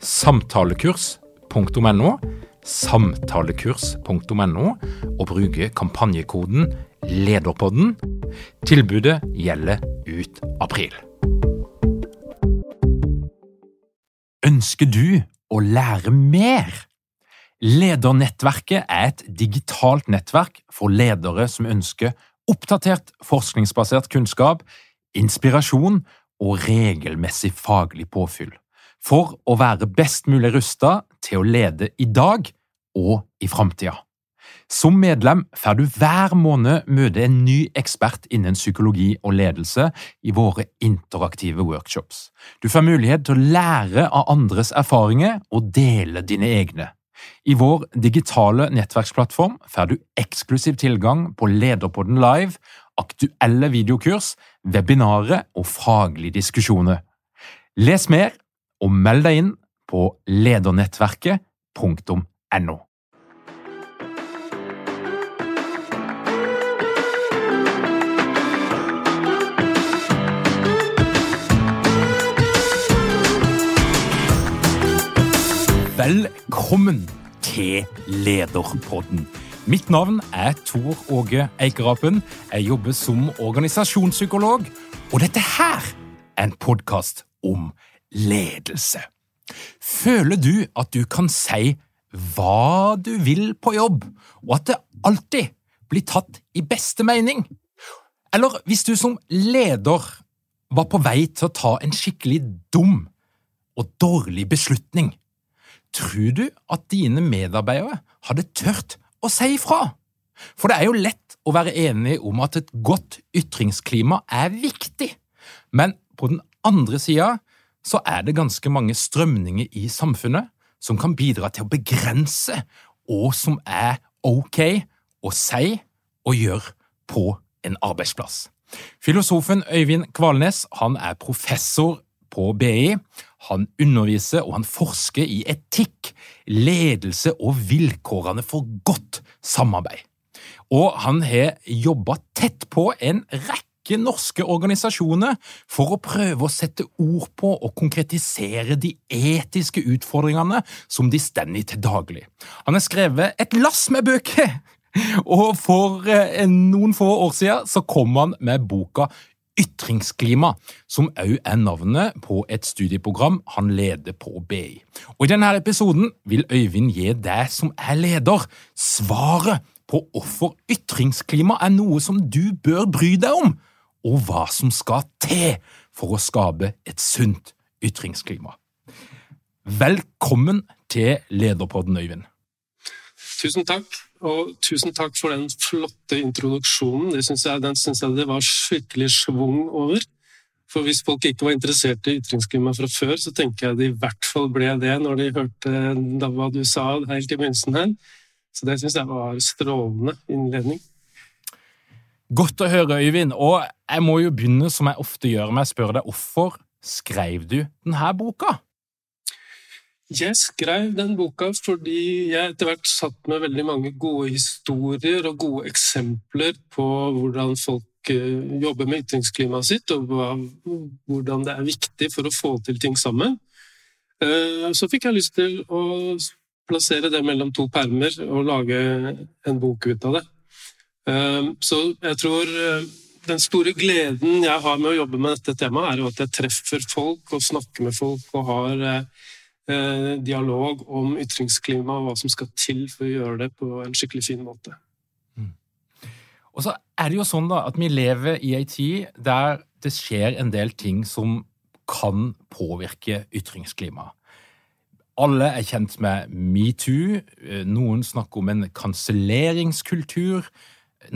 samtalekurs.no, samtalekurs.no, og bruke kampanjekoden LEDERPODDEN. Tilbudet gjelder ut april. Ønsker du å lære mer? Ledernettverket er et digitalt nettverk for ledere som ønsker oppdatert forskningsbasert kunnskap, inspirasjon og regelmessig faglig påfyll for å være best mulig rusta til å lede i dag og i framtida. Som medlem får du hver måned møte en ny ekspert innen psykologi og ledelse i våre interaktive workshops. Du får mulighet til å lære av andres erfaringer og dele dine egne. I vår digitale nettverksplattform får du eksklusiv tilgang på Lederpodden live, aktuelle videokurs, webinarer og faglige diskusjoner. Les mer og meld deg inn på ledernettverket.no. Velkommen til Lederpodden. Mitt navn er Tor Åge Eikerapen. Jeg jobber som organisasjonspsykolog, og dette her er en podkast om ledelse. Føler du at du kan si hva du vil på jobb, og at det alltid blir tatt i beste mening? Eller hvis du som leder var på vei til å ta en skikkelig dum og dårlig beslutning, tror du at dine medarbeidere hadde tørt å si ifra? For det er jo lett å være enig om at et godt ytringsklima er viktig, men på den andre sida så er det ganske mange strømninger i samfunnet som kan bidra til å begrense hva som er ok å si og gjøre på en arbeidsplass. Filosofen Øyvind Kvalnes han er professor på BI. Han underviser og han forsker i etikk, ledelse og vilkårene for godt samarbeid. Og han har jobba tett på en rekke rekke norske organisasjoner for å prøve å sette ord på og konkretisere de etiske utfordringene som de står i til daglig. Han har skrevet et lass med bøker, og for eh, noen få år siden så kom han med boka Ytringsklima, som også er navnet på et studieprogram han leder på BI. Og I denne episoden vil Øyvind gi deg som er leder, svaret på hvorfor ytringsklima er noe som du bør bry deg om, og hva som skal til for å skape et sunt ytringsklima. Velkommen til Lederpodden, Øyvind. Tusen takk, og tusen takk for den flotte introduksjonen. Synes jeg, den syns jeg det var skikkelig schwung over. For hvis folk ikke var interessert i ytringsklima fra før, så tenker jeg de i hvert fall ble det når de hørte hva du sa helt i begynnelsen her. Så det syns jeg var strålende innledning. Godt å høre, Øyvind. Og jeg må jo begynne som jeg ofte gjør med å spørre deg hvorfor skrev du denne boka? Jeg skrev den boka fordi jeg etter hvert satt med veldig mange gode historier og gode eksempler på hvordan folk eh, jobber med ytringsklimaet sitt, og hvordan det er viktig for å få til ting sammen. Eh, så fikk jeg lyst til å plassere det mellom to permer og lage en bok ut av det. Ehm, så jeg tror eh, den store gleden jeg har med å jobbe med dette temaet, er jo at jeg treffer folk og snakker med folk og har eh, eh, dialog om ytringsklima og hva som skal til for å gjøre det på en skikkelig fin måte. Mm. Og så er det jo sånn da, at vi lever i ei tid der det skjer en del ting som kan påvirke ytringsklimaet. Alle er kjent med metoo. Noen snakker om en kanselleringskultur.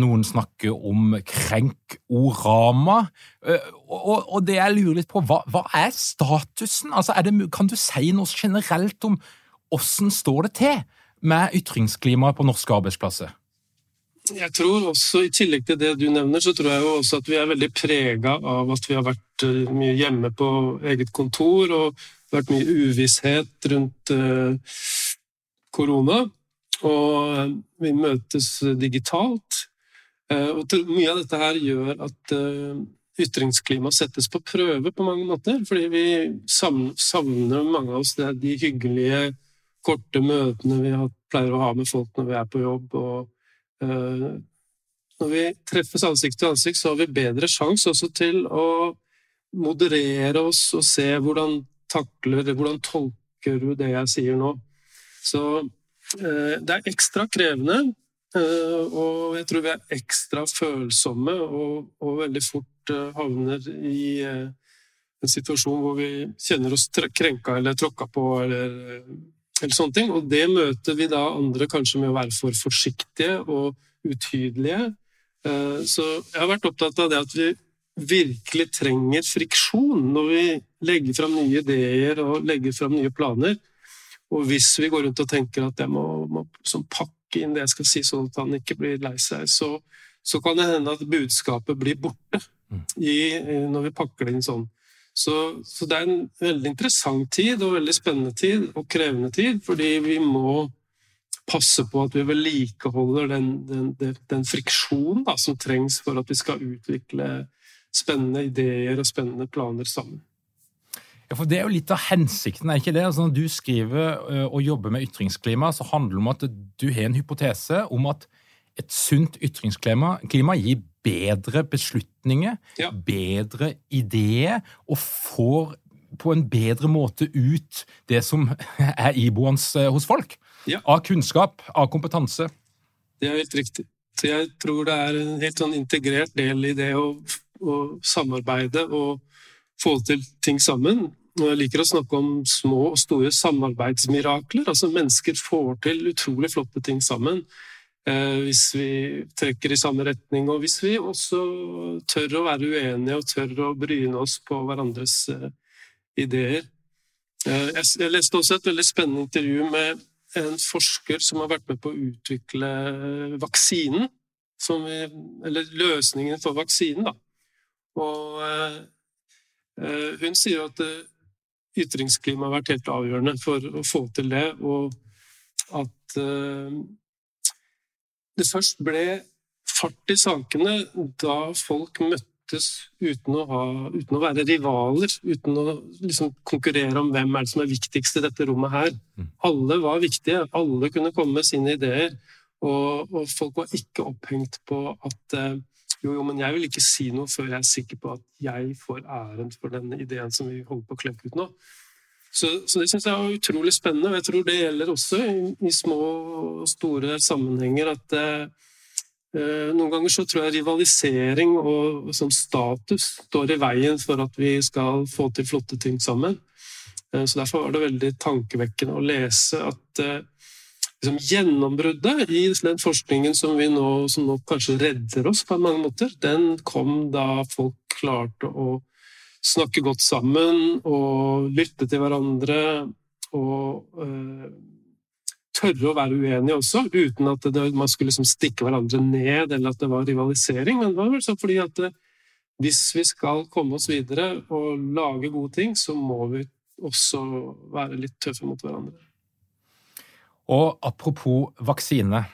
Noen snakker om krenkorama. Og, og det jeg lurer litt på, hva, hva er statusen? Altså, er det, kan du si noe generelt om åssen står det til med ytringsklimaet på norske arbeidsplasser? Jeg tror også, I tillegg til det du nevner, så tror jeg jo også at vi er veldig prega av at vi har vært eh, mye hjemme på eget kontor og vært mye uvisshet rundt uh, korona. Og eh, vi møtes digitalt. Uh, og mye av dette her gjør at uh, ytringsklimaet settes på prøve på mange måter. Fordi vi savner, mange av oss det er de hyggelige, korte møtene vi pleier å ha med folk når vi er på jobb. og uh, når vi treffes ansikt til ansikt, så har vi bedre sjanse også til å moderere oss og se hvordan takler Hvordan tolker du det jeg sier nå? Så uh, det er ekstra krevende, eh, og jeg tror vi er ekstra følsomme og, og veldig fort havner i en situasjon hvor vi kjenner oss krenka eller tråkka på eller eller sånne ting. Og det møter vi da andre kanskje med å være for forsiktige og utydelige. Eh, så jeg har vært opptatt av det at vi virkelig trenger friksjon når vi legger fram nye ideer og legger fram nye planer. Og hvis vi går rundt og tenker at jeg må, må pakke inn det jeg skal si, sånn at han ikke blir lei seg, så, så kan det hende at budskapet blir borte mm. i, når vi pakker det inn sånn. Så, så, det er en veldig interessant tid og veldig spennende tid og krevende tid, fordi vi må passe på at vi vedlikeholder den, den, den, den friksjonen da, som trengs for at vi skal utvikle spennende ideer og spennende planer sammen. Ja, for Det er jo litt av hensikten, er ikke det? Altså, når du skriver og jobber med ytringsklima, så handler det om at du har en hypotese om at et sunt ytringsklima gir bedre beslutninger, ja. bedre ideer, og får på en bedre måte ut det som er iboende hos folk. Ja. Av kunnskap, av kompetanse. Det er helt riktig. Så jeg tror det er en helt sånn integrert del i det å, å samarbeide og få til ting sammen. Jeg liker å snakke om små og store samarbeidsmirakler. Altså Mennesker får til utrolig flotte ting sammen. Eh, hvis vi trekker i samme retning, og hvis vi også tør å være uenige og tør å bryne oss på hverandres eh, ideer. Eh, jeg leste også et veldig spennende intervju med en forsker som har vært med på å utvikle vaksinen. Vi, eller løsningen for vaksinen, da. Og hun sier at ytringsklimaet har vært helt avgjørende for å få til det, og at det først ble fart i sakene da folk møttes uten å, ha, uten å være rivaler, uten å liksom konkurrere om hvem er det som er viktigst i dette rommet her. Mm. Alle var viktige, alle kunne komme med sine ideer. Og, og folk var ikke opphengt på at eh, jo, jo, men jeg vil ikke si noe før jeg er sikker på at jeg får æren for denne ideen som vi holder på å klekke ut nå. Så, så det syns jeg er utrolig spennende, og jeg tror det gjelder også i, i små og store sammenhenger. at eh, eh, noen ganger så tror jeg rivalisering og sånn status står i veien for at vi skal få til flotte ting sammen. Eh, så Derfor var det veldig tankevekkende å lese at eh, liksom, gjennombruddet i den forskningen som, nå, som nå kanskje redder oss på mange måter, den kom da folk klarte å snakke godt sammen og lytte til hverandre og uh, tørre å være uenige også, uten at det, man skulle liksom stikke hverandre ned eller at det var rivalisering. Men det var vel så fordi at det, hvis vi skal komme oss videre og lage gode ting, så må vi også være litt tøffe mot hverandre. Og apropos vaksine.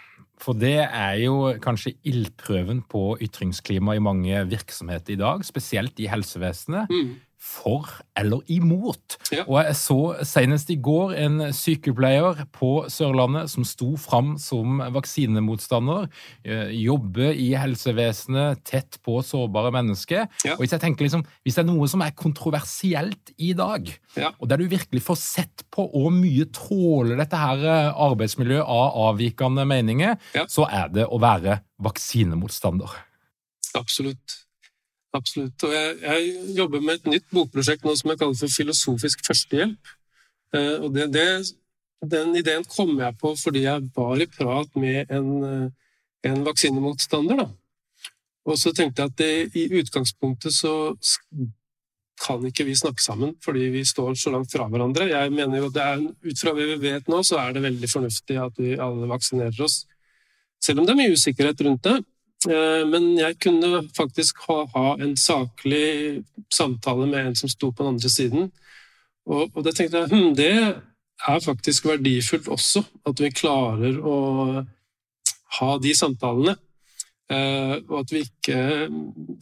For det er jo kanskje ildprøven på ytringsklima i mange virksomheter i dag, spesielt i helsevesenet. Mm for eller imot. Ja. Og jeg så senest i går en sykepleier på Sørlandet som sto fram som vaksinemotstander. jobbe jobber i helsevesenet, tett på sårbare mennesker. Ja. Og hvis jeg tenker liksom, hvis det er noe som er kontroversielt i dag, ja. og der du virkelig får sett på hvor mye tåler dette her arbeidsmiljøet av avvikende meninger, så er det å være vaksinemotstander. Absolutt. Absolutt. Og jeg, jeg, jobber med et nytt bokprosjekt nå som jeg kaller for Filosofisk førstehjelp. Eh, og det, det, den ideen kom jeg på fordi jeg var i prat med en, eh, en vaksinemotstander. Da. Og så tenkte jeg at det, i utgangspunktet så kan ikke vi snakke sammen fordi vi står så langt fra hverandre. Jeg mener jo er, Ut fra det vi vet nå, så er det veldig fornuftig at vi alle vaksinerer oss. Selv om det er mye usikkerhet rundt det. Eh, men jeg kunne faktisk ha, ha en saklig samtale med en som sto på den andre siden. Og, og det tenkte jeg hm, det er faktisk verdifullt også, at vi klarer å ha de samtalene. Uh, og at vi ikke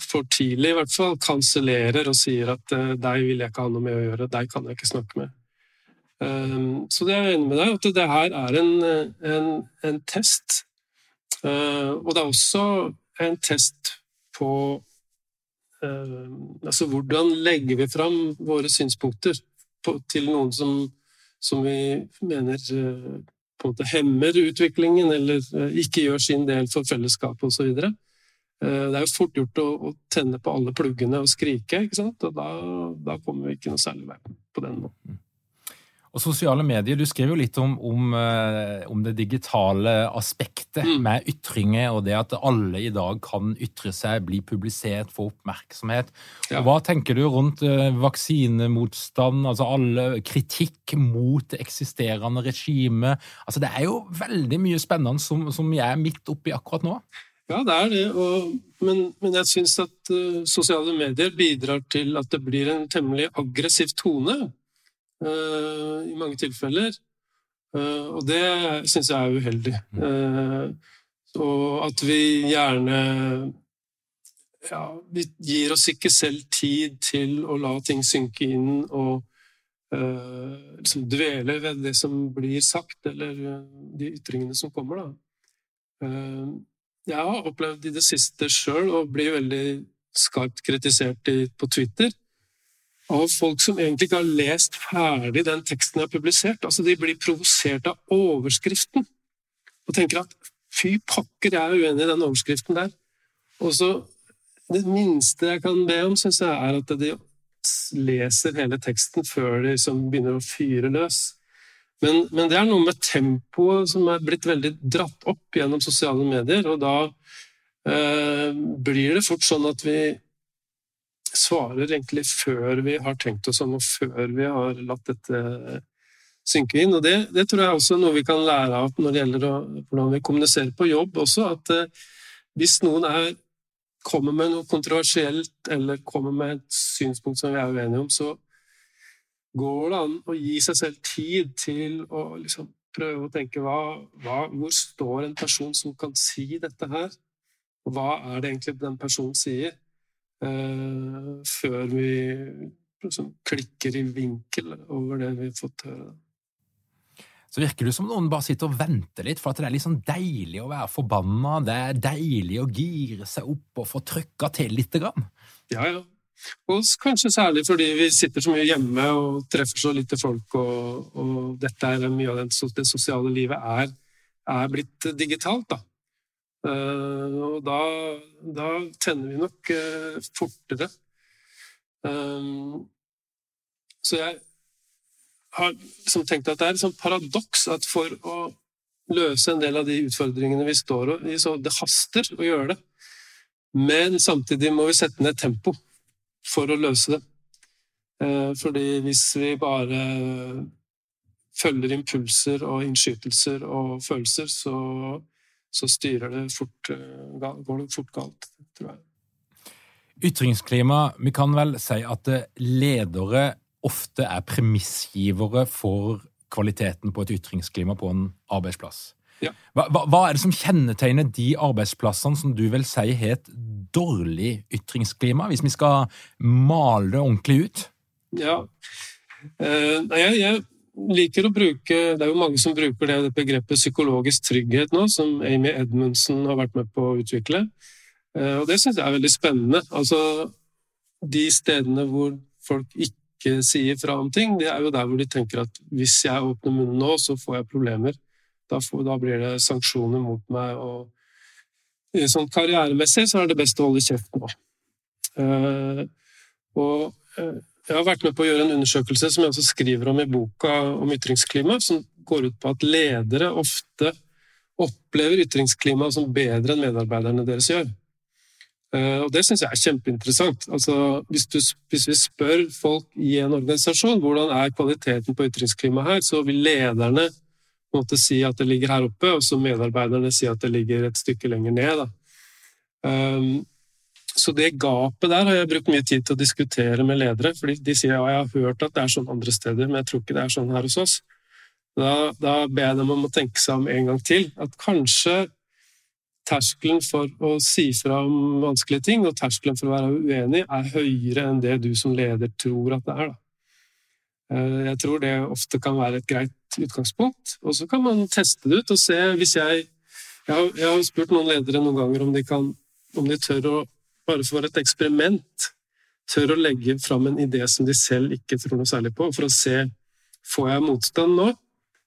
for tidlig i hvert fall kansellerer og sier at uh, deg vil jeg ikke ha noe med å gjøre, deg kan jeg ikke snakke med. Uh, så det er jeg enig med deg at det her er en, en, en test. Og det er også en test på Altså hvordan legger vi fram våre synspunkter til noen som, som vi mener på en måte hemmer utviklingen eller eh, ikke gjør sin del for fellesskapet osv. Eh, det er jo fort gjort å, å, tenne på alle pluggene og skrike, ikke sant? og da, da kommer vi ikke noe særlig vei på den måten. Og sosiale medier, Du skriver jo litt om, om, eh, om det digitale aspektet mm. med ytringer, og det at alle i dag kan ytre seg, bli publisert, få oppmerksomhet. Ja. Hva tenker du rundt uh, vaksinemotstand, altså alle kritikk mot eksisterende regime? Altså, det er jo veldig mye spennende som, som jeg er midt oppi akkurat nå. Ja, det er det. Og, men, men, jeg syns at uh, sosiale medier bidrar til at det blir en temmelig aggressiv tone Eh, i mange tilfeller. Eh, og det syns jeg er uheldig. Mm. Eh, og at vi gjerne ja, vi gir oss ikke selv tid til å la ting synke inn og uh, liksom dvele ved det som blir sagt, eller de ytringene som kommer, da. Uh, jeg har opplevd i det siste sjøl å bli veldig skarpt kritisert i, på Twitter av folk som egentlig ikke har lest ferdig den teksten jeg har publisert. Altså, de blir provosert av overskriften og tenker at fy pokker, jeg er uenig i den overskriften der. Og så Det minste jeg kan be om, syns jeg, er at de leser hele teksten før de liksom begynner å fyre løs. Men, men, det er noe med tempoet som er blitt veldig dratt opp gjennom sosiale medier, og da eh, blir det fort sånn at vi svarer egentlig før vi har tenkt oss om, og før vi har latt dette synke inn. Og det, det tror jeg også er noe vi kan lære av når det gjelder å, hvordan vi kommuniserer på jobb også. At eh, hvis noen er, kommer med noe kontroversielt eller kommer med et synspunkt som vi er uenige om, så går det an å gi seg selv tid til å liksom prøve å tenke hva, hva, hvor står en person som kan si dette her? Og hva er det egentlig den personen sier? Eh, før vi liksom klikker i vinkel over det vi har fått høre. Så virker det som noen bare sitter og venter litt, for at det er litt sånn deilig å være forbanna. Det er deilig å gire seg opp og få trykka til lite grann. Ja, ja. Og kanskje særlig fordi vi sitter så mye hjemme og treffer så lite folk, og, og dette er mye av det sosiale livet er, er blitt digitalt, da. Eh, og da, da tenner vi nok eh, fortere. Eh, så jeg har liksom tenkt at det er et sånt paradoks at for å løse en del av de utfordringene vi står i, så det haster å gjøre det. Men samtidig må vi sette ned tempo for å løse det. Fordi hvis vi bare følger impulser og innskytelser og følelser, så så styrer det fort, eh, går det fort galt, tror jeg. Ytringsklima, vi kan vel si at ledere ofte er premissgivere for kvaliteten på et ytringsklima på en arbeidsplass. Ja. Hva, hva, er det som kjennetegner de arbeidsplassene som du vil si har et dårlig ytringsklima, hvis vi skal male det ordentlig ut? Ja, uh, jeg, jeg liker å bruke Det er jo mange som bruker det begrepet psykologisk trygghet nå, som Amy Edmundsen har vært med på å utvikle. Eh, og det syns jeg er veldig spennende. Altså, de stedene hvor folk ikke sier fra om ting, det er jo der hvor de tenker at hvis jeg åpner munnen nå, så får jeg problemer. Da, får, da blir det sanksjoner mot meg, og sånn karrieremessig så er det best å holde kjeft nå. Uh, og jeg har vært med på å gjøre en undersøkelse som jeg også skriver om i boka om ytringsklima, som går ut på at ledere ofte opplever ytringsklimaet som bedre enn medarbeiderne deres gjør. Uh, og det syns jeg er kjempeinteressant. Altså, hvis, du, hvis, vi spør folk i en organisasjon hvordan er kvaliteten på ytringsklimaet her, så vil lederne måte si at det ligger her oppe, og så medarbeiderne si at det ligger et stykke lenger ned. Um, så det gapet der har jeg brukt mye tid til å diskutere med ledere. fordi De sier ja, jeg har hørt at det er sånn andre steder, men jeg tror ikke det er sånn her hos oss. Da, da ber jeg dem om å tenke seg om en gang til. At kanskje terskelen for å si fra om vanskelige ting og terskelen for å være uenig er høyere enn det du som leder tror at det er. Da. Eh, jeg tror det ofte kan være et greit utgangspunkt. Og så kan man teste det ut og se hvis jeg Jeg har, jeg har spurt noen ledere noen ganger om de, kan, om de tør å bare for et eksperiment tør å legge fram en idé som de selv ikke tror noe særlig på, for å se får jeg motstand nå,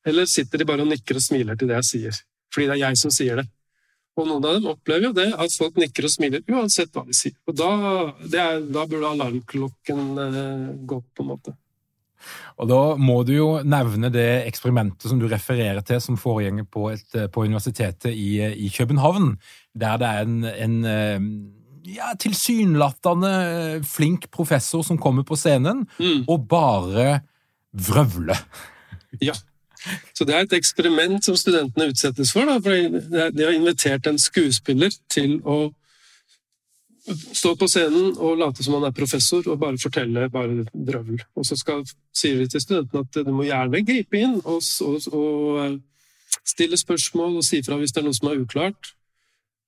eller sitter de bare og nikker og smiler til det jeg sier, fordi det er jeg som sier det. Og noen av dem opplever jo det, at folk nikker og smiler uansett hva de sier. Og da, er, da burde alarmklokken eh, gå, på en måte. Og Da må du jo nevne det eksperimentet som du refererer til, som foregjenger på, et, på universitetet i, i, København, der det er en, en eh, ja, tilsynelatende eh, flink professor som kommer på scenen mm. og bare vrøvler. Ja. Så det er et eksperiment som studentene utsettes for. Da, for de har invitert en skuespiller til å stå på scenen og late som han er professor og bare fortelle bare drøvel. Og så skal, sier vi til studentene at du må gjerne gripe inn og, og, og eh, stille spørsmål og si fra hvis det er noe som er uklart.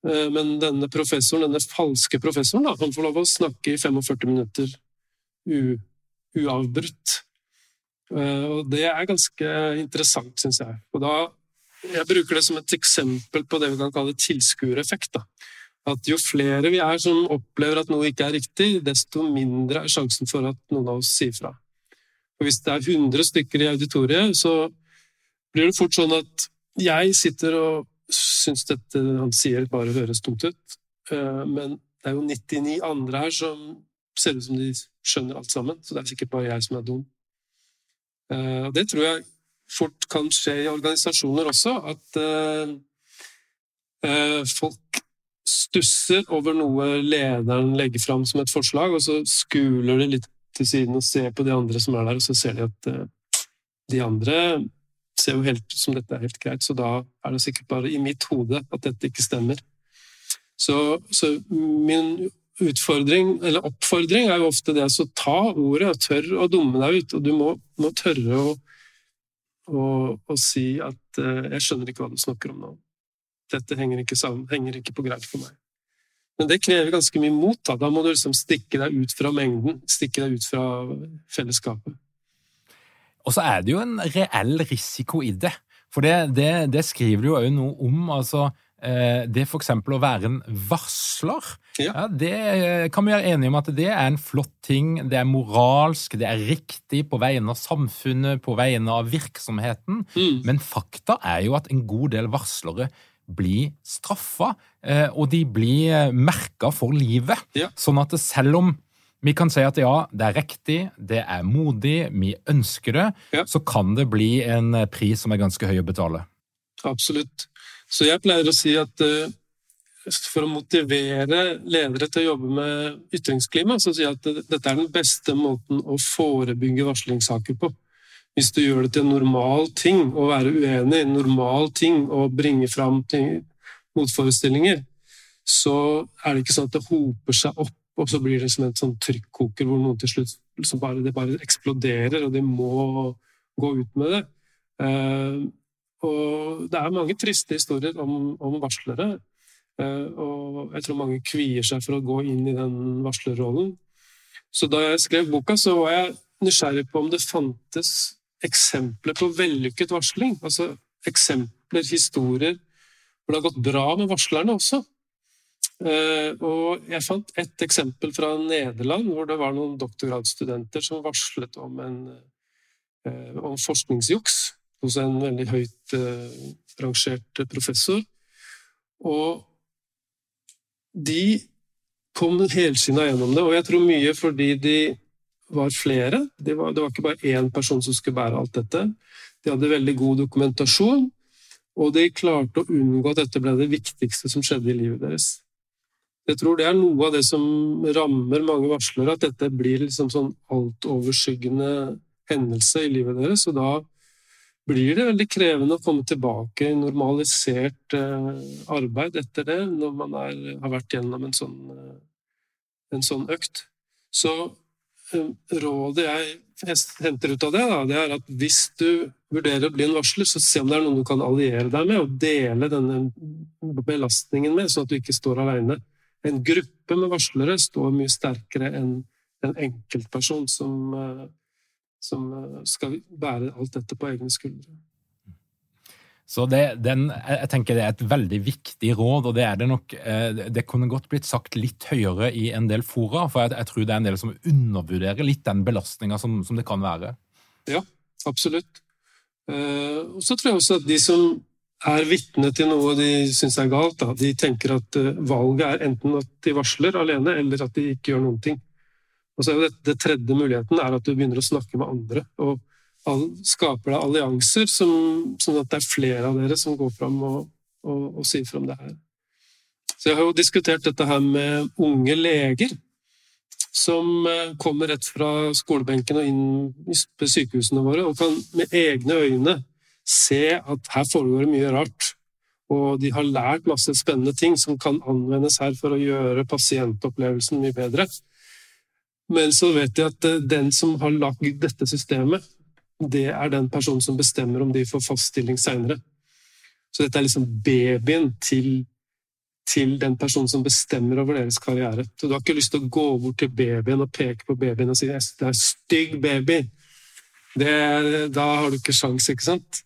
Eh, men denne professoren, denne falske professoren, da, han får lov å snakke i 45 minutter uavbrutt. Eh, og det er ganske interessant, syns jeg. Og da, jeg bruker det som et eksempel på det vi kan kalle tilskuereffekt. At jo flere vi er som opplever at noe ikke er riktig, desto mindre er sjansen for at noen av oss sier fra. Og hvis det er 100 stykker i auditoriet, så blir det fort sånn at jeg sitter og syns dette han sier, bare høres dumt ut. Eh, men det er jo 99 andre her som ser ut som de skjønner alt sammen, så det er sikkert bare jeg som er dum. Eh, det tror jeg fort kan skje i organisasjoner også, at eh, folk stusser over noe lederen legger fram som et forslag, og så skuler de litt til siden og ser på de andre som er der, og så ser de at de andre ser jo helt ut som dette er helt greit, så da er det sikkert bare i mitt hode at dette ikke stemmer. Så, så min utfordring, eller oppfordring, er jo ofte det å ta ordet og tørre å dumme deg ut. Og du må, må tørre å, å, å, si at uh, 'jeg skjønner ikke hva du snakker om nå'. Dette henger ikke, sammen, henger ikke på greit for meg. Men det krever ganske mye mot. Da, da må du liksom stikke deg ut fra mengden, stikke deg ut fra fellesskapet. Og så er det jo en reell risiko i det. For det, det, det skriver du jo òg noe om. altså eh, det for eksempel å være en varsler, ja. Ja, det eh, kan vi være enige om at det er en flott ting. Det er moralsk, det er riktig på vegne av samfunnet, på vegne av virksomheten. Mm. Men fakta er jo at en god del varslere blir straffa, eh, og de blir merka for livet. Ja. Sånn at selv om vi kan si at ja, det er riktig, det er modig, vi ønsker det. Ja. Så kan det bli en pris som er ganske høy å betale. Absolutt. Så jeg pleier å si at uh, for å motivere ledere til å jobbe med ytringsklima, så sier jeg at dette er den beste måten å forebygge varslingssaker på. Hvis du gjør det til en normal ting å være uenig, en normal ting å bringe fram motforestillinger, så er det ikke sånn at det hoper seg opp og så blir det som en sånn trykkoker hvor noen til slutt bare, det bare eksploderer, og de må gå ut med det. Uh, og det er mange triste historier om, om varslere. Uh, og jeg tror mange kvier seg for å gå inn i den varslerrollen. Så da jeg skrev boka, så var jeg nysgjerrig på om det fantes eksempler på vellykket varsling. Altså eksempler, historier, hvor det har gått bra med varslerne også. Eh, og jeg fant et eksempel fra Nederland, hvor det var noen doktorgradsstudenter som varslet om, en, eh, om forskningsjuks hos en veldig høyt eh, rangert professor. Og de kom helskinna gjennom det, og jeg tror mye fordi de var flere. Det var, det var ikke bare én person som skulle bære alt dette. De hadde veldig god dokumentasjon, og de klarte å unngå at dette ble det viktigste som skjedde i livet deres. Jeg tror det er noe av det som rammer mange varslere, at dette blir liksom sånn altoverskyggende hendelse i livet deres, og da blir det veldig krevende å komme tilbake i normalisert eh, arbeid etter det, når man er, har vært gjennom en sånn, eh, en sånn økt. Så eh, rådet jeg henter ut av det, da, det er at hvis du vurderer å bli en varsler, så se om det er noen du kan alliere deg med og dele denne belastningen med, sånn at du ikke står alene. En gruppe med varslere står mye sterkere enn en enkeltperson som som eh, skal bære alt dette på egne skuldre. Så det, den, jeg tenker det er et veldig viktig råd, og det er det nok eh, Det kunne godt blitt sagt litt høyere i en del fora, for jeg, jeg tror det er en del som undervurderer litt den belastninga som, som, det kan være. Ja, absolutt. Eh, og så tror jeg også at de som er vitne til noe de syns er galt, da, de tenker at valget er enten at de varsler alene, eller at de ikke gjør noen ting. Og så er det, det tredje muligheten er at du begynner å snakke med andre. og all, skaper deg allianser, som, sånn at det er flere av dere som går fram og, og, og sier fra om det her. Så jeg har jo diskutert dette her med unge leger som eh, kommer rett fra skolebenken og inn på sykehusene våre og kan med egne øyne se at her foregår det mye rart. Og de har lært masse spennende ting som kan anvendes her for å gjøre pasientopplevelsen mye bedre. Men så vet de at eh, den som har lagd dette systemet, det er den personen som bestemmer om de får fast stilling seinere. Så dette er liksom babyen til, til, den personen som bestemmer over deres karriere. Så du har ikke lyst til å gå bort til babyen og peke på babyen og si det er stygg baby. Det, da har du ikke sjans, ikke sant?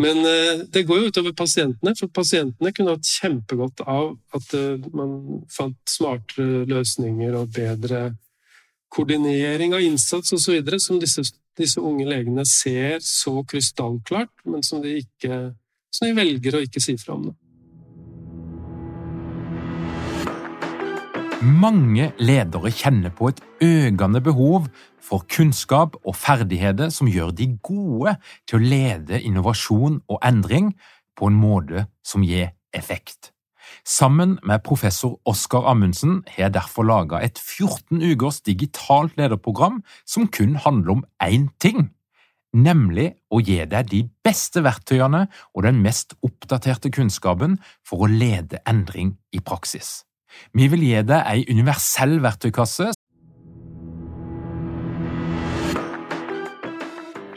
Men uh, det går jo utover pasientene, for pasientene kunne hatt kjempegodt av at uh, man fant smartere løsninger og bedre koordinering av innsats osv. som disse, disse, unge legene ser så krystallklart, men som de, ikke, som de velger å ikke si fra om. Mange ledere kjenner på et økende behov for kunnskap og ferdigheter som gjør de gode til å lede innovasjon og endring på en måte som gir effekt. Sammen med professor Oskar Amundsen har jeg derfor laga et 14 ukers digitalt lederprogram som kun handler om én ting, nemlig å gi deg de beste verktøyene og den mest oppdaterte kunnskapen for å lede endring i praksis. Vi vil gi deg ei universell verktøykasse.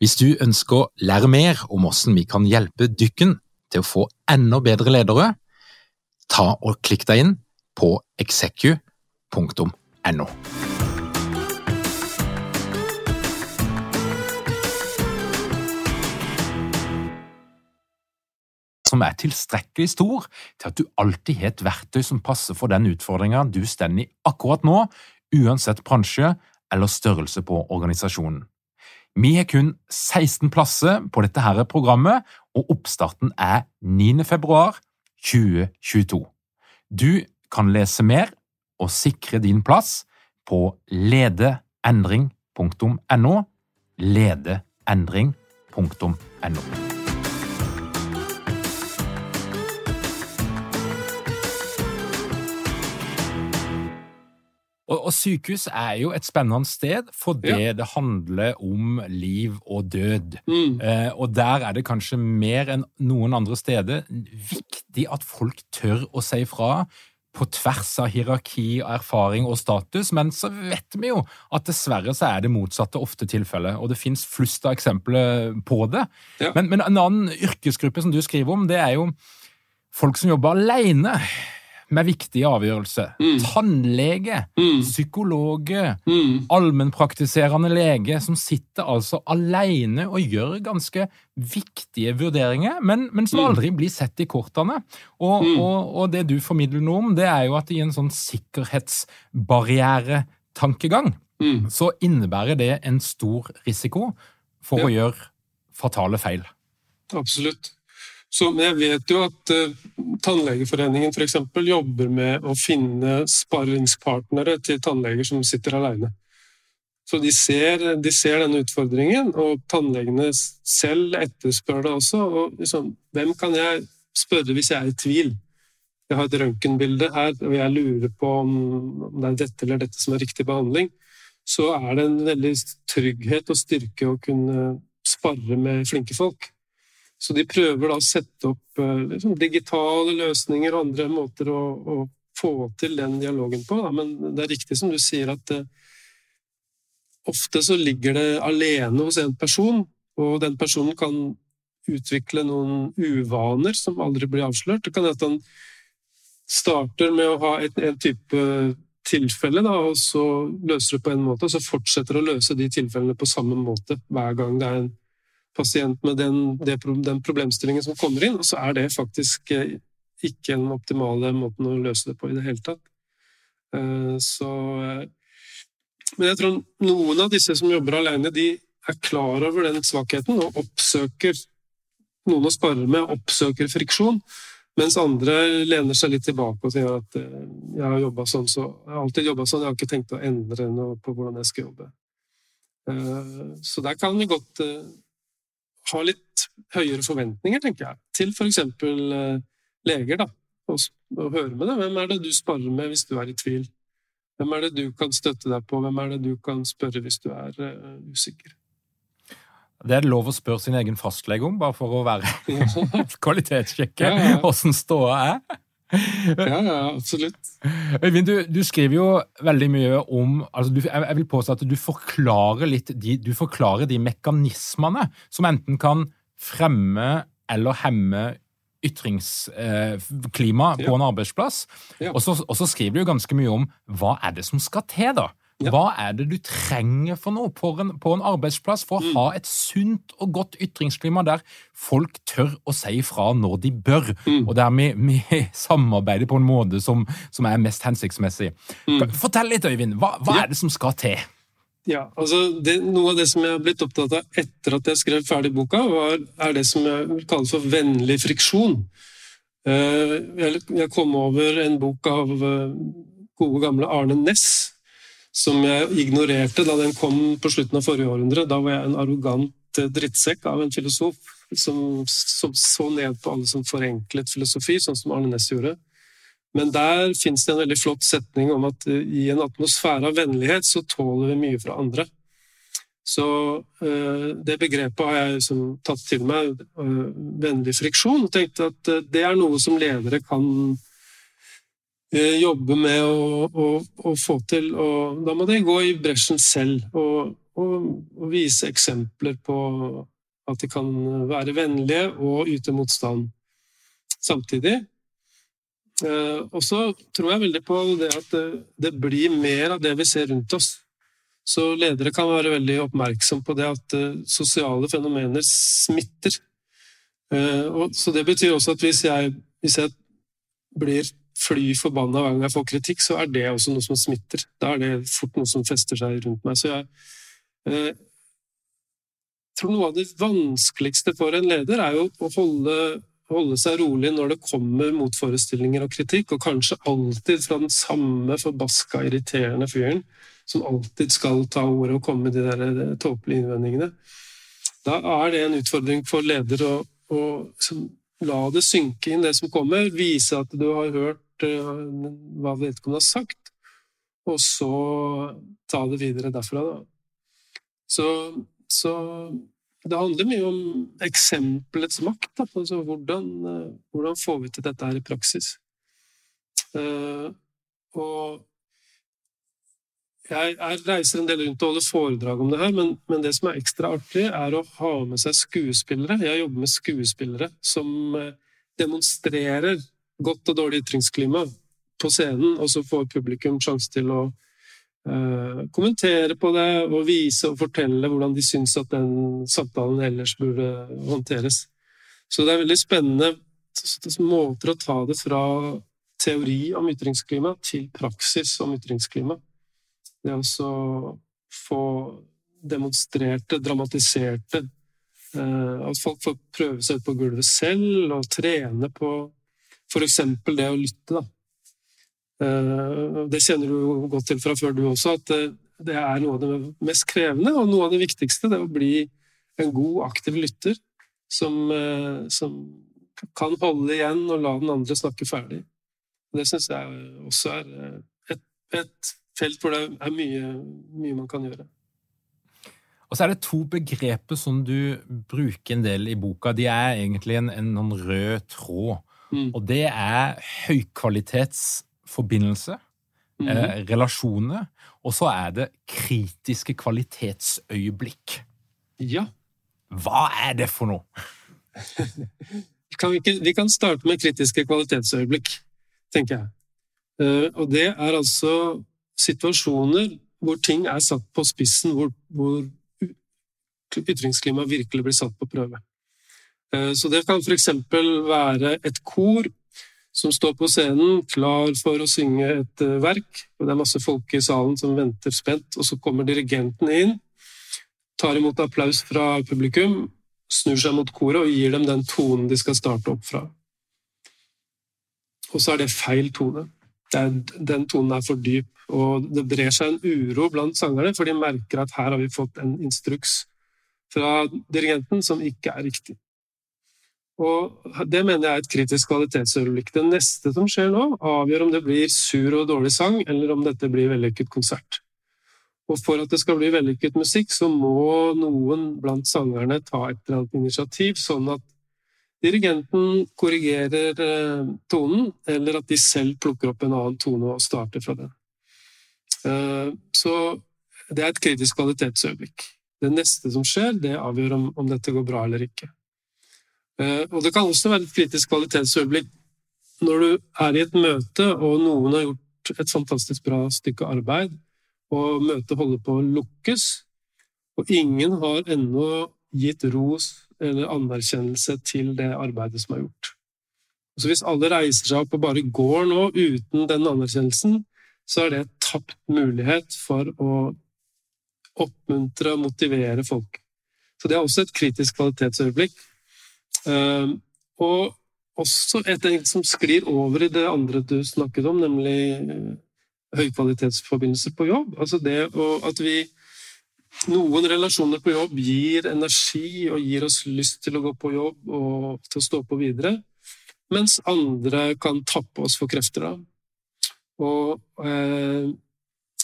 Hvis du ønsker å lære mer om hvordan vi kan hjelpe dykken til å få enda bedre ledere, ta og klikk deg inn på execu.no. som er tilstrekkelig stor til at du alltid har et verktøy som passer for den utfordringa du står i akkurat nå, uansett bransje eller størrelse på organisasjonen. Vi har kun 16 plasser på dette her programmet, og oppstarten er 9. februar 2022. Du kan lese mer og sikre din plass på ledeendring.no. Ledeendring.no. Og, og, Sykehus er jo et spennende sted fordi ja. det handler om liv og død. Mm. Eh, og der er det kanskje mer enn noen andre steder viktig at folk tør å si fra på tvers av hierarki, erfaring og status, men så vet vi jo at dessverre så er det motsatte ofte tilfellet, og det fins flust av eksempler på det. Ja. Men, men, en annen yrkesgruppe som du skriver om, det er jo folk som jobber alene med viktige avgjørelser. Mm. Tannlege, Mm. psykologer, Mm. allmennpraktiserende lege som sitter altså alene og gjør ganske viktige vurderinger, men, men som Mm. aldri blir sett i kortene. Og, Mm. og, og det du formidler noe om, det er jo at i en sånn sikkerhetsbarrieretankegang Mm. så innebærer det en stor risiko for Ja. å gjøre fatale feil. Absolutt. Så, jeg vet jo at uh, Tannlegeforeningen for eksempel, jobber med å finne sparringspartnere til tannleger som sitter alene. Så de ser, de ser denne utfordringen, og tannlegene selv etterspør det også. Og liksom, hvem kan jeg spørre hvis jeg er i tvil? Jeg har et røntgenbilde her, og jeg lurer på om det er dette eller dette som er riktig behandling. Så er det en veldig trygghet og styrke å kunne sparre med flinke folk. Så de prøver da å sette opp eh, liksom, digitale løsninger og andre måter å, å få til den dialogen på. Da. Men det er riktig som du sier at eh, ofte så ligger det alene hos en person, og den personen kan utvikle noen uvaner som aldri blir avslørt. Det kan hende at han starter med å ha et, en type tilfelle, da, og så løser det på en måte, og så fortsetter å løse de tilfellene på samme måte hver gang det er en pasient med den, den problemstillingen som kommer inn, og så er det faktisk eh, ikke den optimale måten å løse det på i det hele tatt. Eh, Så eh, Men jeg tror noen av disse som jobber alene, de er klar over den svakheten og oppsøker noen å spare med, oppsøker friksjon. Mens andre lener seg litt tilbake og sier at jeg har sånn, så jeg har alltid jobba sånn, jeg har ikke tenkt å endre noe på hvordan jeg skal jobbe. Så der kan vi godt eh, ha litt høyere forventninger, tenker jeg, til f.eks. leger. da, og, og høre med det. Hvem er det du sparer med hvis du er i tvil? Hvem er det du kan støtte deg på? Hvem er det du kan spørre hvis du er uh, usikker? Det er lov å spørre sin egen fastlege om, bare for å være kvalitetssjekke Ja, ja, ja. åssen ståa er. Ja, ja, absolutt. Øyvind, du, du skriver jo veldig mye om altså du, jeg, vil påstå at du forklarer litt de, du forklarer de mekanismene som enten kan fremme eller hemme ytringsklima på Ja. en arbeidsplass. Ja. Og, så, og så skriver du jo ganske mye om hva er det som skal til, da? Ja. Hva er det du trenger for noe på en, på en arbeidsplass for å Mm. ha et sunt og godt ytringsklima der folk tør å si ifra når de bør, Mm. og der vi, vi samarbeider på en måte som, som er mest hensiktsmessig. Mm. Fortell litt, Øyvind. Hva, hva Ja. er det som skal til? Ja, altså det, Noe av det som jeg har blitt opptatt av etter at jeg skrev ferdig boka, var, er det som jeg vil kalle for vennlig friksjon. Eh, Jeg, jeg kom over en bok av eh, gode gamle Arne Næss, som jeg ignorerte da den kom på slutten av forrige århundre. Da var jeg en arrogant drittsekk av en filosof som, som så ned på alle som forenklet filosofi, sånn som Arne Næss gjorde. Men der fins det en veldig flott setning om at eh, i en atmosfære av vennlighet så tåler vi mye fra andre. Så eh, det begrepet har jeg liksom tatt til meg, eh, vennlig friksjon, og tenkte at det er noe som ledere kan jobbe med å, å, å få til. Og da må de gå i bresjen selv og, og, og vise eksempler på at de kan være vennlige og yte motstand samtidig. Eh, og så tror jeg veldig på det at det, blir mer av det vi ser rundt oss. Så ledere kan være veldig oppmerksom på det at eh, sosiale fenomener smitter. Eh, så det betyr også at hvis jeg, hvis jeg blir fly forbanna hver gang jeg får kritikk, så er det også noe som smitter. Da er det fort noe som fester seg rundt meg. Så jeg eh, tror noe av det vanskeligste for en leder er jo å holde holde seg rolig når det kommer motforestillinger og kritikk, og kanskje alltid fra den samme forbaska irriterende fyren som alltid skal ta ordet og komme med de der eh, tåpelige innvendingene. Da er det en utfordring for leder å, å liksom, la det synke inn, det som kommer, vise at du har hørt eh, hva vedkommende har sagt, og så ta det videre derfra. Da. Så, så det handler mye om eksempelets makt. Da. Altså, hvordan, eh, hvordan får vi til dette her i praksis? Eh, og jeg, jeg reiser en del rundt og holder foredrag om det her, men, men, det som er ekstra artig, er å ha med seg skuespillere. Jeg jobber med skuespillere som eh, demonstrerer godt og dårlig ytringsklima på scenen, og så får publikum sjanse til å uh, kommentere på det og vise og fortelle hvordan de syns at den samtalen ellers burde håndteres. Så det er veldig spennende måter å ta det fra teori om ytringsklima til praksis om ytringsklima. Det å få demonstrerte, dramatiserte uh, At folk får prøve seg ut på gulvet selv og trene på f.eks. det å lytte. Da. Uh, det kjenner du godt til fra før, du også, at uh, det er noe av det mest krevende og noe av det viktigste. Det å bli en god, aktiv lytter som, som kan holde igjen og la den andre snakke ferdig. Det syns jeg også er et, et felt hvor det er mye, mye man kan gjøre. Og så er det to begreper som du bruker en del i boka. De er egentlig en, en, rød tråd. Mm. Og det er høykvalitetsforbindelse, mm. eh, relasjoner, og så er det kritiske kvalitetsøyeblikk. Ja. Hva er det for noe? kan vi, ikke, vi, kan starte med kritiske kvalitetsøyeblikk, tenker jeg. Uh, og det er altså situasjoner hvor ting er satt på spissen, hvor, hvor ytringsklimaet virkelig blir satt på prøve. Eh, så det kan f.eks. være et kor som står på scenen klar for å synge et eh, verk. og Det er masse folk i salen som venter spent, og så kommer dirigenten inn, tar imot applaus fra publikum, snur seg mot koret og gir dem den tonen de skal starte opp fra. Og så er det feil tone. Den tonen er for dyp, og det brer seg en uro blant sangerne, for de merker at her har vi fått en instruks fra dirigenten som ikke er riktig. Og Det mener jeg er et kritisk kvalitetsøyeblikk. Det neste som skjer nå, avgjør om det blir sur og dårlig sang, eller om dette blir vellykket konsert. Og For at det skal bli vellykket musikk, så må noen blant sangerne ta et eller annet initiativ, sånn at dirigenten korrigerer eh, tonen, eller at de selv plukker opp en annen tone og starter fra den. Eh, så det er et kritisk kvalitetsøyeblikk. Det neste som skjer, det avgjør om, om dette går bra eller ikke. Eh, og det kan også være et kritisk kvalitetsøyeblikk når du er i et møte, og noen har gjort et fantastisk bra stykke arbeid, og møtet holder på å lukkes, og ingen har ennå gitt ros eller anerkjennelse til det arbeidet som er gjort. Så hvis alle reiser seg opp og bare går nå uten den anerkjennelsen, så er det tapt mulighet for å oppmuntre og motivere folk. Så det er også et kritisk kvalitetsøyeblikk. Ehm, og også et som sklir over i det andre du snakket om, nemlig eh, høykvalitetsforbindelser på jobb. Altså det at vi Noen relasjoner på jobb gir energi og gir oss lyst til å gå på jobb og til å stå på videre, mens andre kan tappe oss for krefter. Da. Og eh,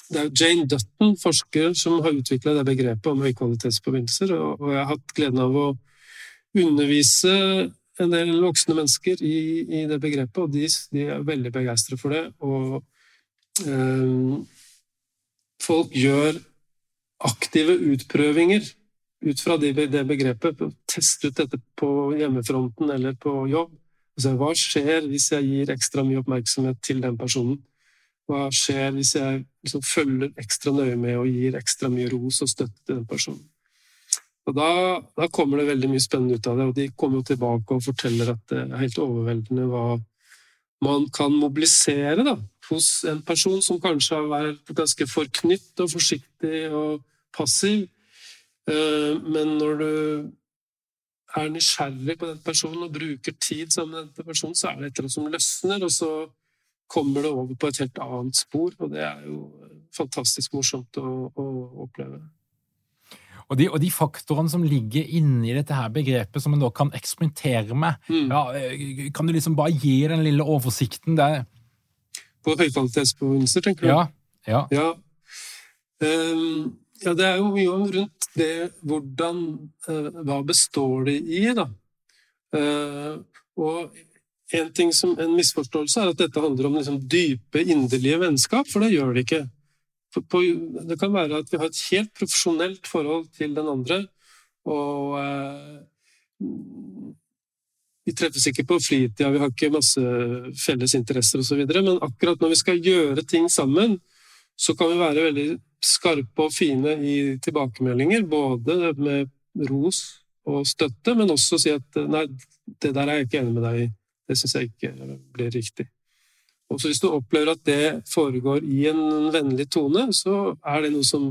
det er Jane Dutton, forsker, som har utvikla det begrepet om høykvalitetsforbindelser. Og jeg har hatt gleden av å undervise en del voksne mennesker i, i det begrepet, og de, de er veldig begeistret for det. Og eh, folk gjør aktive utprøvinger ut fra det, begrepet. Teste ut dette på hjemmefronten eller på jobb. Hva skjer hvis jeg gir ekstra mye oppmerksomhet til den personen? Hva skjer hvis jeg liksom følger ekstra nøye med og gir ekstra mye ros og støtte til den personen? Og da, da, kommer det veldig mye spennende ut av det, og de kommer jo tilbake og forteller at det er helt overveldende hva man kan mobilisere da, hos en person som kanskje har vært ganske forknytt og forsiktig og passiv. Eh, men når du er nysgjerrig på den personen og bruker tid sammen med den personen, så er det et eller annet som løsner, og så kommer det over på et helt annet spor, og det er jo fantastisk morsomt å, å oppleve. Og de, og de, faktorene som ligger inni dette her begrepet, som en da kan eksperimentere med, mm. ja, kan du liksom bare gi den lille oversikten der? På høykvalitetsprovinser, tenker du? Ja. ja. ja. Um, ja. det er jo mye rundt det hvordan uh, Hva består det i, da? Uh, og en ting som en misforståelse er at dette handler om liksom dype, inderlige vennskap, for det gjør det ikke. På, det kan være at vi har et helt profesjonelt forhold til den andre, og eh, vi treffes ikke på fritida, vi har ikke masse felles interesser osv., men akkurat når vi skal gjøre ting sammen, så kan vi være veldig skarpe og fine i tilbakemeldinger, både med ros og støtte, men også si at nei, det der er jeg ikke enig med deg i. Det syns jeg ikke blir riktig. Og hvis du opplever at det foregår i en vennlig tone, så er det noe som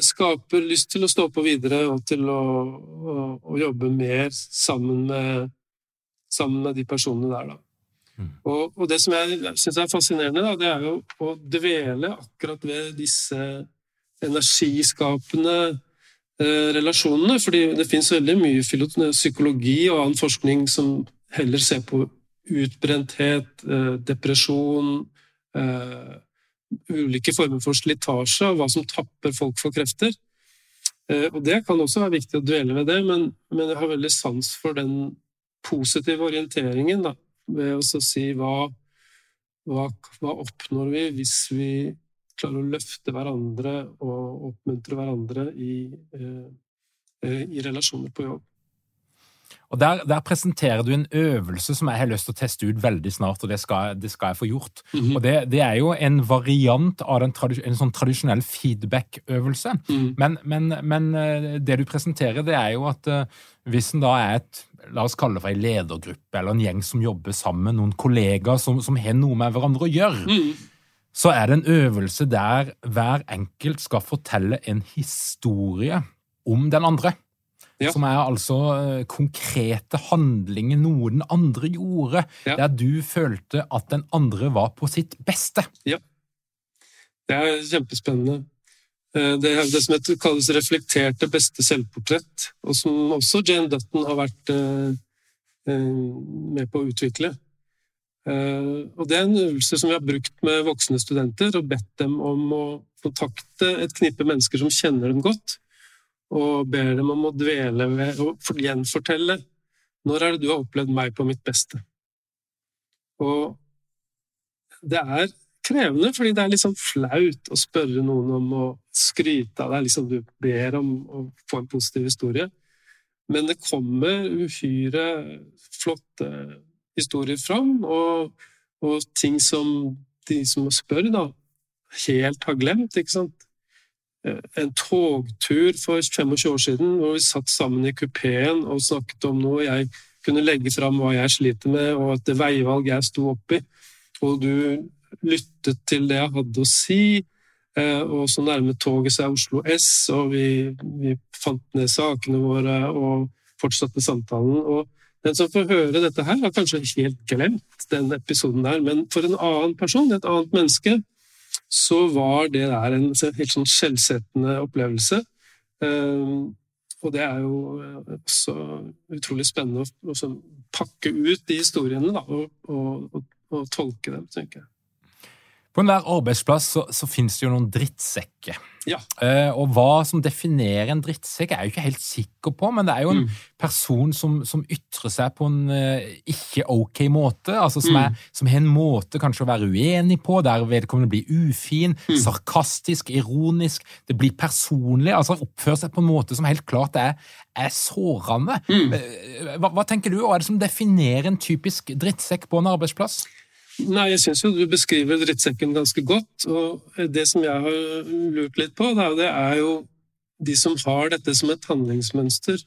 skaper lyst til å stå på videre og til å, å, å jobbe mer sammen med, sammen med, de personene der, da. Mm. Og, og, det som jeg syns er fascinerende, da, det er jo å dvele akkurat ved disse energiskapende eh, relasjonene. fordi det fins veldig mye psykologi og annen forskning som heller ser på utbrenthet, eh, depresjon eh, Ulike former for slitasje og hva som tapper folk for krefter. Eh, og Det kan også være viktig å dvele ved det, men, men jeg har veldig sans for den positive orienteringen da, ved å si hva, hva, hva oppnår vi hvis vi klarer å løfte hverandre og oppmuntre hverandre i, i relasjoner på jobb. Og der, der, presenterer du en øvelse som jeg har lyst til å teste ut veldig snart, og det skal, det skal jeg få gjort. Mm -hmm. Og det, det, er jo en variant av en sånn tradisjonell feedback-øvelse. Mm. Men, men, men, eh, det du presenterer, det er jo at uh, hvis en da er et la oss kalle det for en ledergruppe eller en gjeng som jobber sammen, noen kollegaer som, som har noe med hverandre å gjøre, mm. så er det en øvelse der hver enkelt skal fortelle en historie om den andre. Ja. Som er altså eh, konkrete handlinger noen andre gjorde, ja. der du følte at den andre var på sitt beste. Ja. Det er kjempespennende. Eh, det er det som kalles reflekterte beste selvportrett, og som også Jane Dutton har vært eh, med på å utvikle. Og Det er en øvelse som vi har brukt med voksne studenter og bedt dem om å kontakte et knippe mennesker som kjenner dem godt, og ber dem om å dvele ved og gjenfortelle når er det du har opplevd meg på mitt beste. Og det er krevende, fordi det er sånn flaut å spørre noen om å skryte av deg. Liksom du ber om å få en positiv historie. Men det kommer uhyre flotte historier fram, og, og ting som de som spør, da, helt har glemt. ikke sant? En togtur for 25 år siden hvor vi satt sammen i kupeen og snakket om noe. Jeg kunne legge fram hva jeg sliter med, og at det veivalg jeg sto oppi. Og du lyttet til det jeg hadde å si. Eh, og så nærmet toget seg Oslo S, og vi, vi fant ned sakene våre og fortsatte samtalen. Og den som får høre dette her, har kanskje helt glemt den episoden der, men for en annen person, et annet menneske, så var det der en helt sånn skjellsettende opplevelse. Ehm, og det er jo eh, også utrolig spennende å pakke ut de historiene da, og, og, og, og tolke dem, tenker jeg. På enhver arbeidsplass så, så finnes det jo noen drittsekker. Ja. Uh, og hva som definerer en drittsekk, er jeg jo ikke helt sikker på, men det er jo en mm. person som, som, ytrer seg på en uh, ikke ok måte. altså som, mm. er, som, har en måte kanskje å være uenig på, der vedkommende blir ufin, mm. sarkastisk, ironisk. Det blir personlig. altså Oppfører seg på en måte som helt klart er, er sårende. Uh, hva, hva tenker du, hva er det som definerer en typisk drittsekk på en arbeidsplass? Nei, jeg syns jo du beskriver drittsekken ganske godt. Og det som jeg har lurt litt på, da, det er jo de som har dette som et handlingsmønster.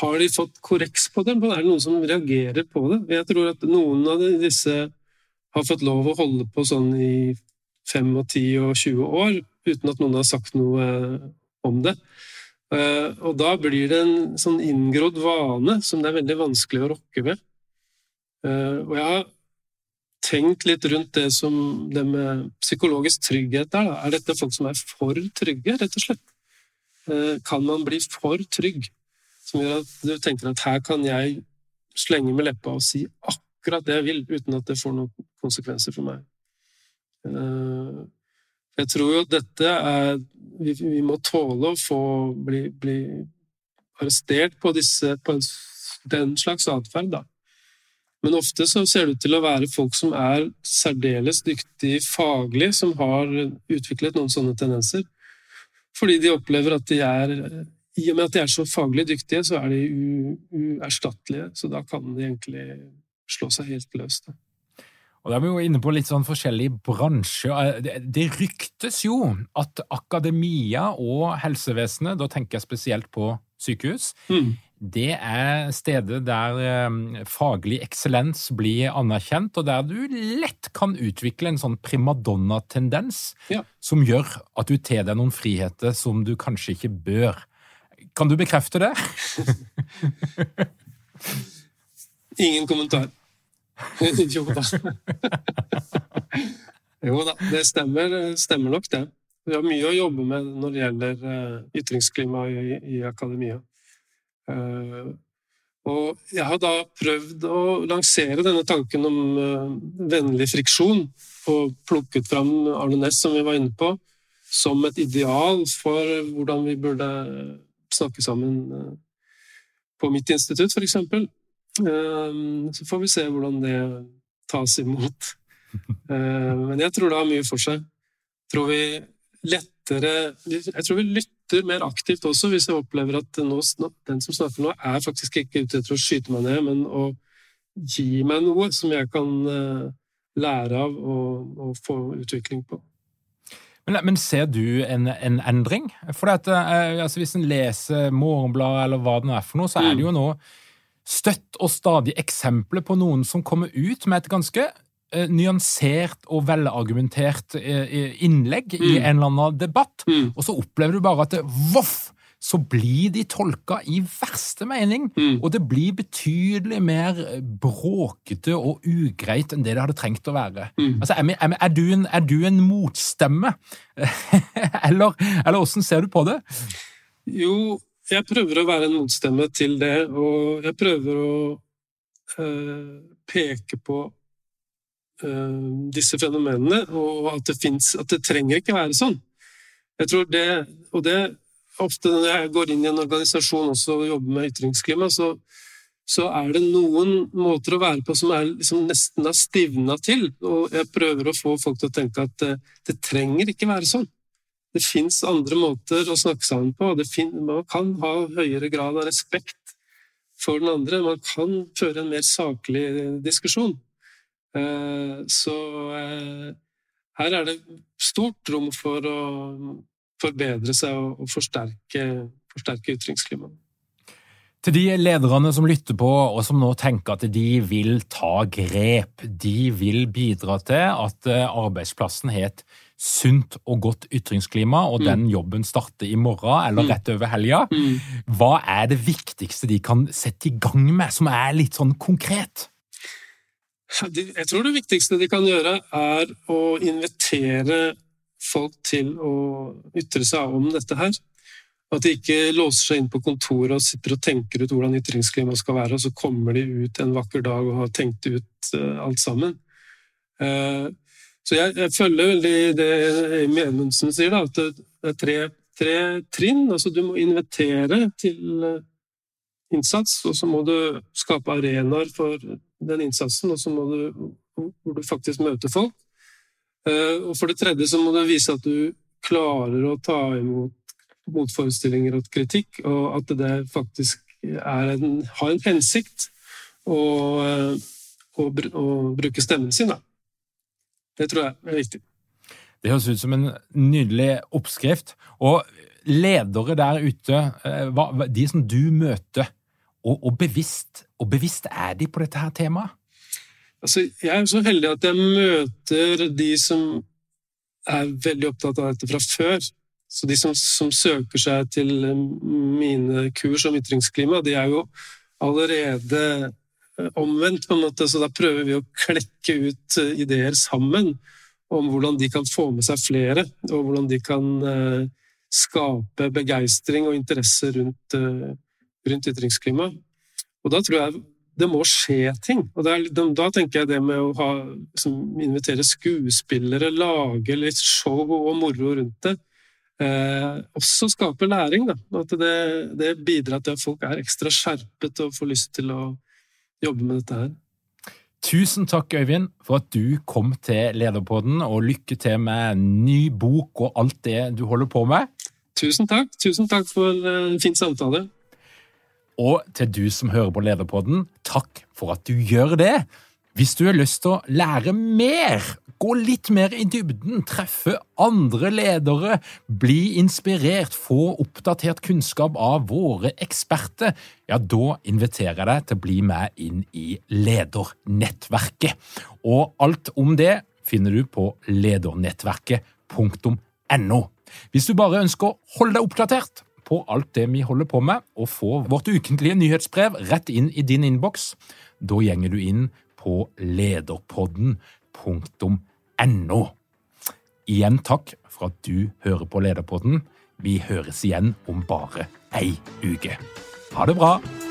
Har de fått korreks på det? Er det noen som reagerer på det? Jeg tror at noen av disse har fått lov å holde på sånn i 5 og 10 og 20 år uten at noen har sagt noe om det. Eh, og da blir det en sånn inngrodd vane som det er veldig vanskelig å rokke ved. Eh, og jeg har tenkt litt rundt det som det med psykologisk trygghet er. Er dette folk som er for trygge, rett og slett? Eh, kan man bli for trygg, som gjør at du tenker at her kan jeg slenge med leppa og si akkurat det jeg vil, uten at det får noen konsekvenser for meg? Eh, jeg tror jo dette er Vi, må tåle å få bli, bli arrestert på, disse, på den slags atferd, da. Men ofte så ser det ut til å være folk som er særdeles dyktige faglig, som har utviklet noen sånne tendenser. Fordi de opplever at de er i og med at de er så faglig dyktige, så er de uerstattelige. Så da kan de egentlig slå seg helt løs. Da. Og Da er vi jo inne på litt sånn forskjellige bransjer. Det, det ryktes jo at akademia og helsevesenet, da tenker jeg spesielt på sykehus, mm. Det er stedet der um, faglig eksellens blir anerkjent, og der du lett kan utvikle en sånn primadonna-tendens ja. som gjør at du tar deg noen friheter som du kanskje ikke bør. Kan du bekrefte det? Ingen kommentar. jo da. jo da, det stemmer, stemmer, nok, det. Vi har mye å jobbe med når det gjelder uh, ytringsklima i, i akademia. Uh, og jeg har da prøvd å lansere denne tanken om uh, vennlig friksjon, og plukket fram Arne Næss, som vi var inne på, som et ideal for hvordan vi burde snakke sammen på mitt institutt, f.eks. Så får vi se hvordan det tas imot. Men jeg tror det har mye for seg. Jeg tror vi lettere Jeg tror vi lytter mer aktivt også hvis jeg opplever at nå, den som snakker nå, er faktisk ikke ute etter å skyte meg ned, men å gi meg noe som jeg kan eh, lære av og, og få utvikling på. Men, men, ser du en, en endring? For at, eh, altså, Hvis en leser Morgenbladet eller hva det nå er for noe, så er det jo mm. nå støtt og stadig eksempler på noen som kommer ut med et ganske eh, nyansert og velargumentert eh, innlegg mm. i en eller annen debatt, mm. og så opplever du bare at det, voff! Så blir de tolka i verste mening, mm. og det blir betydelig mer bråkete og ugreit enn det det hadde trengt å være. Mm. Altså, er, er, er, du en, er, du en, motstemme, eller, eller åssen ser du på det? Jo, jeg prøver å være en motstemme til det, og jeg prøver å øh, peke på disse fenomenene, og at det fins At det trenger ikke være sånn. Jeg tror det, og det ofte når jeg går inn i en organisasjon også og jobber med ytringsklima, så, så er det noen måter å være på som er liksom nesten har stivna til. Og jeg prøver å få folk til å tenke at det, det trenger ikke være sånn. Det fins andre måter å snakke sammen på. man kan ha høyere grad av respekt for den andre. Man kan føre en mer saklig diskusjon. Eh, så eh, her er det stort rom for å forbedre seg og forsterke, forsterke ytringsklimaet. Til de lederne som lytter på, og som nå tenker at de vil ta grep, de vil bidra til at eh, arbeidsplassen har et sunt og godt ytringsklima, og mm. den jobben starter i morgen eller mm. rett over helga. Mm. Hva er det viktigste de kan sette i gang med, som er litt sånn konkret? Jeg tror det viktigste de kan gjøre, er å invitere folk til å ytre seg om dette her. At de ikke låser seg inn på kontoret og sitter og tenker ut hvordan ytringsklimaet skal være, og så kommer de ut en vakker dag og har tenkt ut eh, alt sammen. Eh, så jeg, jeg følger veldig det Amy Edmundsen sier, da, at det er tre, tre, trinn. Altså du må invitere til eh, innsats, og så må du skape arenaer for den innsatsen, og så må du hvor du faktisk møter folk. Og for det tredje så må du vise at du klarer å ta imot motforestillinger og kritikk, og at det faktisk en, har en hensikt å, å, å, bruke stemmen sin. Da. Det tror jeg er viktig. Det høres ut som en nydelig oppskrift. Og ledere der ute, eh, de som du møter, og, og, bevisst, og bevisst er de på dette her temaet? Altså, jeg er så heldig at jeg møter de som er veldig opptatt av dette fra før. Så de som, som, søker seg til eh, mine kurs om ytringsklima, de er jo allerede eh, omvendt, på en måte, så da prøver vi å klekke ut eh, ideer sammen om hvordan de kan få med seg flere, og hvordan de kan skape begeistring og interesse rundt, rundt ytringsklima. Og da tror jeg det må skje ting. Og er, da tenker jeg det med å ha, liksom, invitere skuespillere, lage litt show og moro rundt det, eh, også skaper læring. Da. At det, det, bidrar til at folk er ekstra skjerpet og får lyst til å jobbe med dette her. Tusen takk, Øyvind, for at du kom til Lederpodden, og lykke til med ny bok og alt det du holder på med. Tusen takk. Tusen takk for en fin samtale. Og til du som hører på Lederpodden, takk for at du gjør det. Hvis du har lyst til å lære mer, gå litt mer i dybden, treffe andre ledere, bli inspirert, få oppdatert kunnskap av våre eksperter, ja, da inviterer jeg deg til å bli med inn i Ledernettverket. Og alt om det finner du på ledernettverket.no. Hvis du bare ønsker å holde deg oppdatert på alt det vi holder på med, og få vårt ukentlige nyhetsbrev rett inn i din innboks, da gjenger du inn på lederpodden.no. Igjen takk for at du hører på Lederpodden. Vi høres igjen om bare ei uke. Ha det bra!